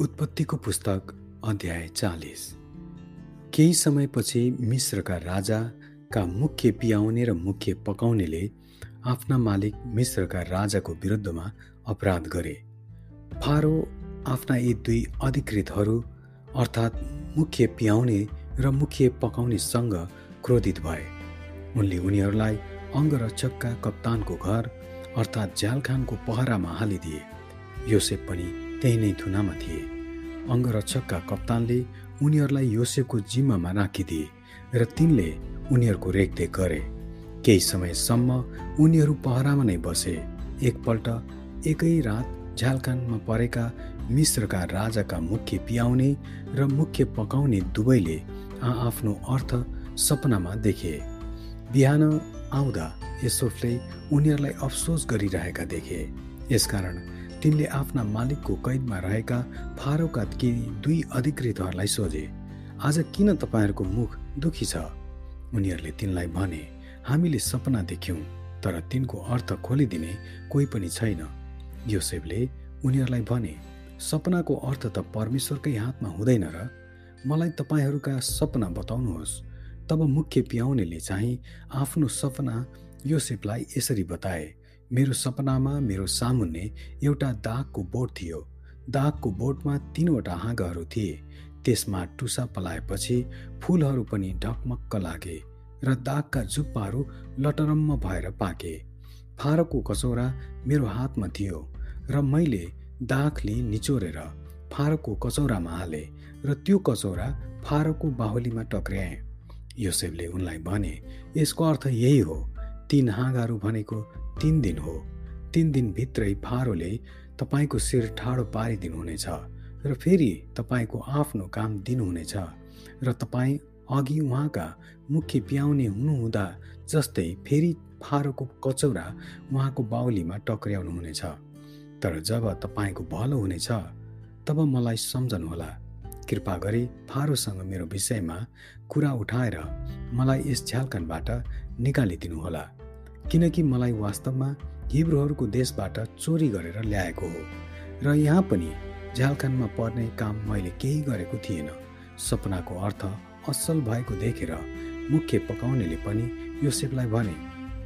उत्पत्तिको पुस्तक अध्याय चालिस। केही समयपछि मिश्रका राजाका मुख्य पियाउने र मुख्य पकाउनेले आफ्ना मालिक मिश्रका राजाको विरुद्धमा अपराध गरे। फारो आफ्ना यी दुई अधिकृतहरू अर्थात् मुख्य पियाउने र मुख्य पकाउनेसँग क्रोधित भए। उनले उनीहरूलाई अङ्गरक्षकका कप्तानको घर अर्थात् झ्यालखानको पहरामा हालिदिए। योसेफ पनि त्यही नै थुनामा थिए। अङ्गरक्षकका कप्तानले उनीहरूलाई योसेफको जिम्मामा राखिदिए र तिनले उनीहरूको रेखदेख गरे। केही समयसम्म उनीहरू पहरामा नै बसे। एकपल्ट एकै रात झ्यालकानमा परेका मिश्रका राजाका मुख्य पियाउने र मुख्य पकाउने दुवैले आफ्नो अर्थ सपनामा देखे। बिहान आउँदा यसोफले उनीहरूलाई अफसोस गरिरहेका देखे। यसकारण तिनले आफ्ना मालिकको कैदमा रहेका फारोका केही दुई अधिकृतहरूलाई सोधे आज किन तपाईँहरूको मुख दुखी छ? उनीहरूले तिनलाई भने हामीले सपना देख्यौँ तर तिनको अर्थ खोलिदिने कोही पनि छैन। योसेफले उनीहरूलाई भने सपनाको अर्थ त परमेश्वरकै हातमा हुँदैन र? मलाई तपाईँहरूका सपना बताउनुहोस्। तब मुख्य पियाउनेले चाहिँ आफ्नो सपना योसेफलाई यसरी बताए। मेरो सपनामा मेरो सामुन्ने एउटा दागको बोट थियो। दागको बोटमा तिनवटा हाँगाहरू थिए। त्यसमा टुसा पलाएपछि फुलहरू पनि ढकमक्क लागे र दागका जुप्पाहरू लटरम्म भएर पाके। फारोको कचौरा मेरो हातमा थियो र मैले दागले निचोरेर फारोको कचौरामा हालेँ र त्यो कचौरा फारोको बाहुलीमा टक्र्याएँ। योसेफले उनलाई भने यसको अर्थ यही हो। तीन हाँगाहरू भनेको तिन दिन हो। तिन दिनभित्रै फारोले तपाईँको शिर ठाडो पारिदिनुहुनेछ र फेरि तपाईँको आफ्नो काम दिनुहुनेछ र तपाईँ अघि उहाँका मुख्य प्याउने हुनुहुँदा जस्तै फेरि फारोको कचौरा उहाँको बाहुलीमा टक्र्याउनुहुनेछ। तर जब तपाईँको भलो हुनेछ तब मलाई सम्झनुहोला। कृपा गरी फारोसँग मेरो विषयमा कुरा उठाएर मलाई यस झ्यालकानबाट निकालिदिनुहोला। किनकि मलाई वास्तवमा हिब्रूहरूको देशबाट चोरी गरेर ल्याएको हो। र यहाँ पनि झ्यालखानमा पर्ने काम मैले केही गरेको थिएन। सपनाको अर्थ असल भएको देखेर मुख्य पकाउनेले पनि योसेफलाई भने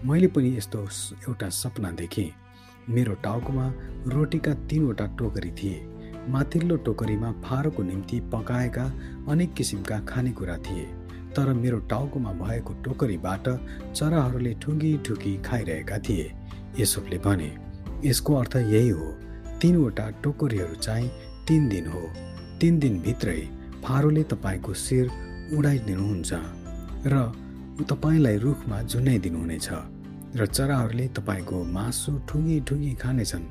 मैले पनि यस्तो एउटा सपना देखेँ। मेरो टाउकोमा रोटीका तिनवटा टोकरी थिए। माथिल्लो टोकरीमा फारोको निम्ति पकाएका अनेक किसिमका खानेकुरा थिए। तर मेरो टाउकोमा भएको टोकरीबाट चराहरूले ठुङ्गी ठुकी खाइरहेका थिए। यसोफले भने यसको अर्थ यही हो तिनवटा टोकरीहरू चाहिँ तिन दिन हो। तिन दिनभित्रै फारोले तपाईँको शिर उडाइदिनुहुन्छ र तपाईँलाई रुखमा झुन्याइदिनुहुनेछ र चराहरूले तपाईँको मासु ठुगी ठुगी खानेछन्।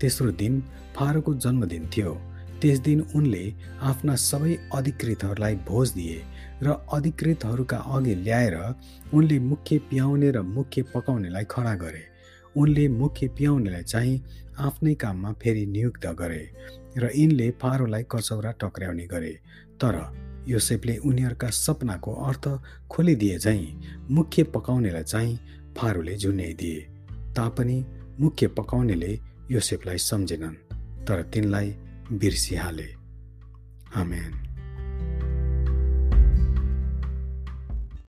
तेस्रो दिन फारोको जन्मदिन थियो। त्यस दिन उनले आफ्ना सबै अधिकृतहरूलाई भोज दिए र अधिकृतहरूका अघि ल्याएर उनले मुख्य पियाउने र मुख्य पकाउनेलाई खडा गरे। उनले मुख्य पियाउनेलाई चाहिँ आफ्नै काममा फेरि नियुक्त गरे र यिनले फारोलाई कचौरा टक्र्याउने गरे। तर योसेफले उनीहरूका सपनाको अर्थ खोलिदिए झैँ मुख्य पकाउनेलाई चाहिँ फारोले झुन्याइदिए। तापनि मुख्य पकाउनेले योसेफलाई सम्झेनन् तर तिनलाई बिर्सिहाले। आमेन।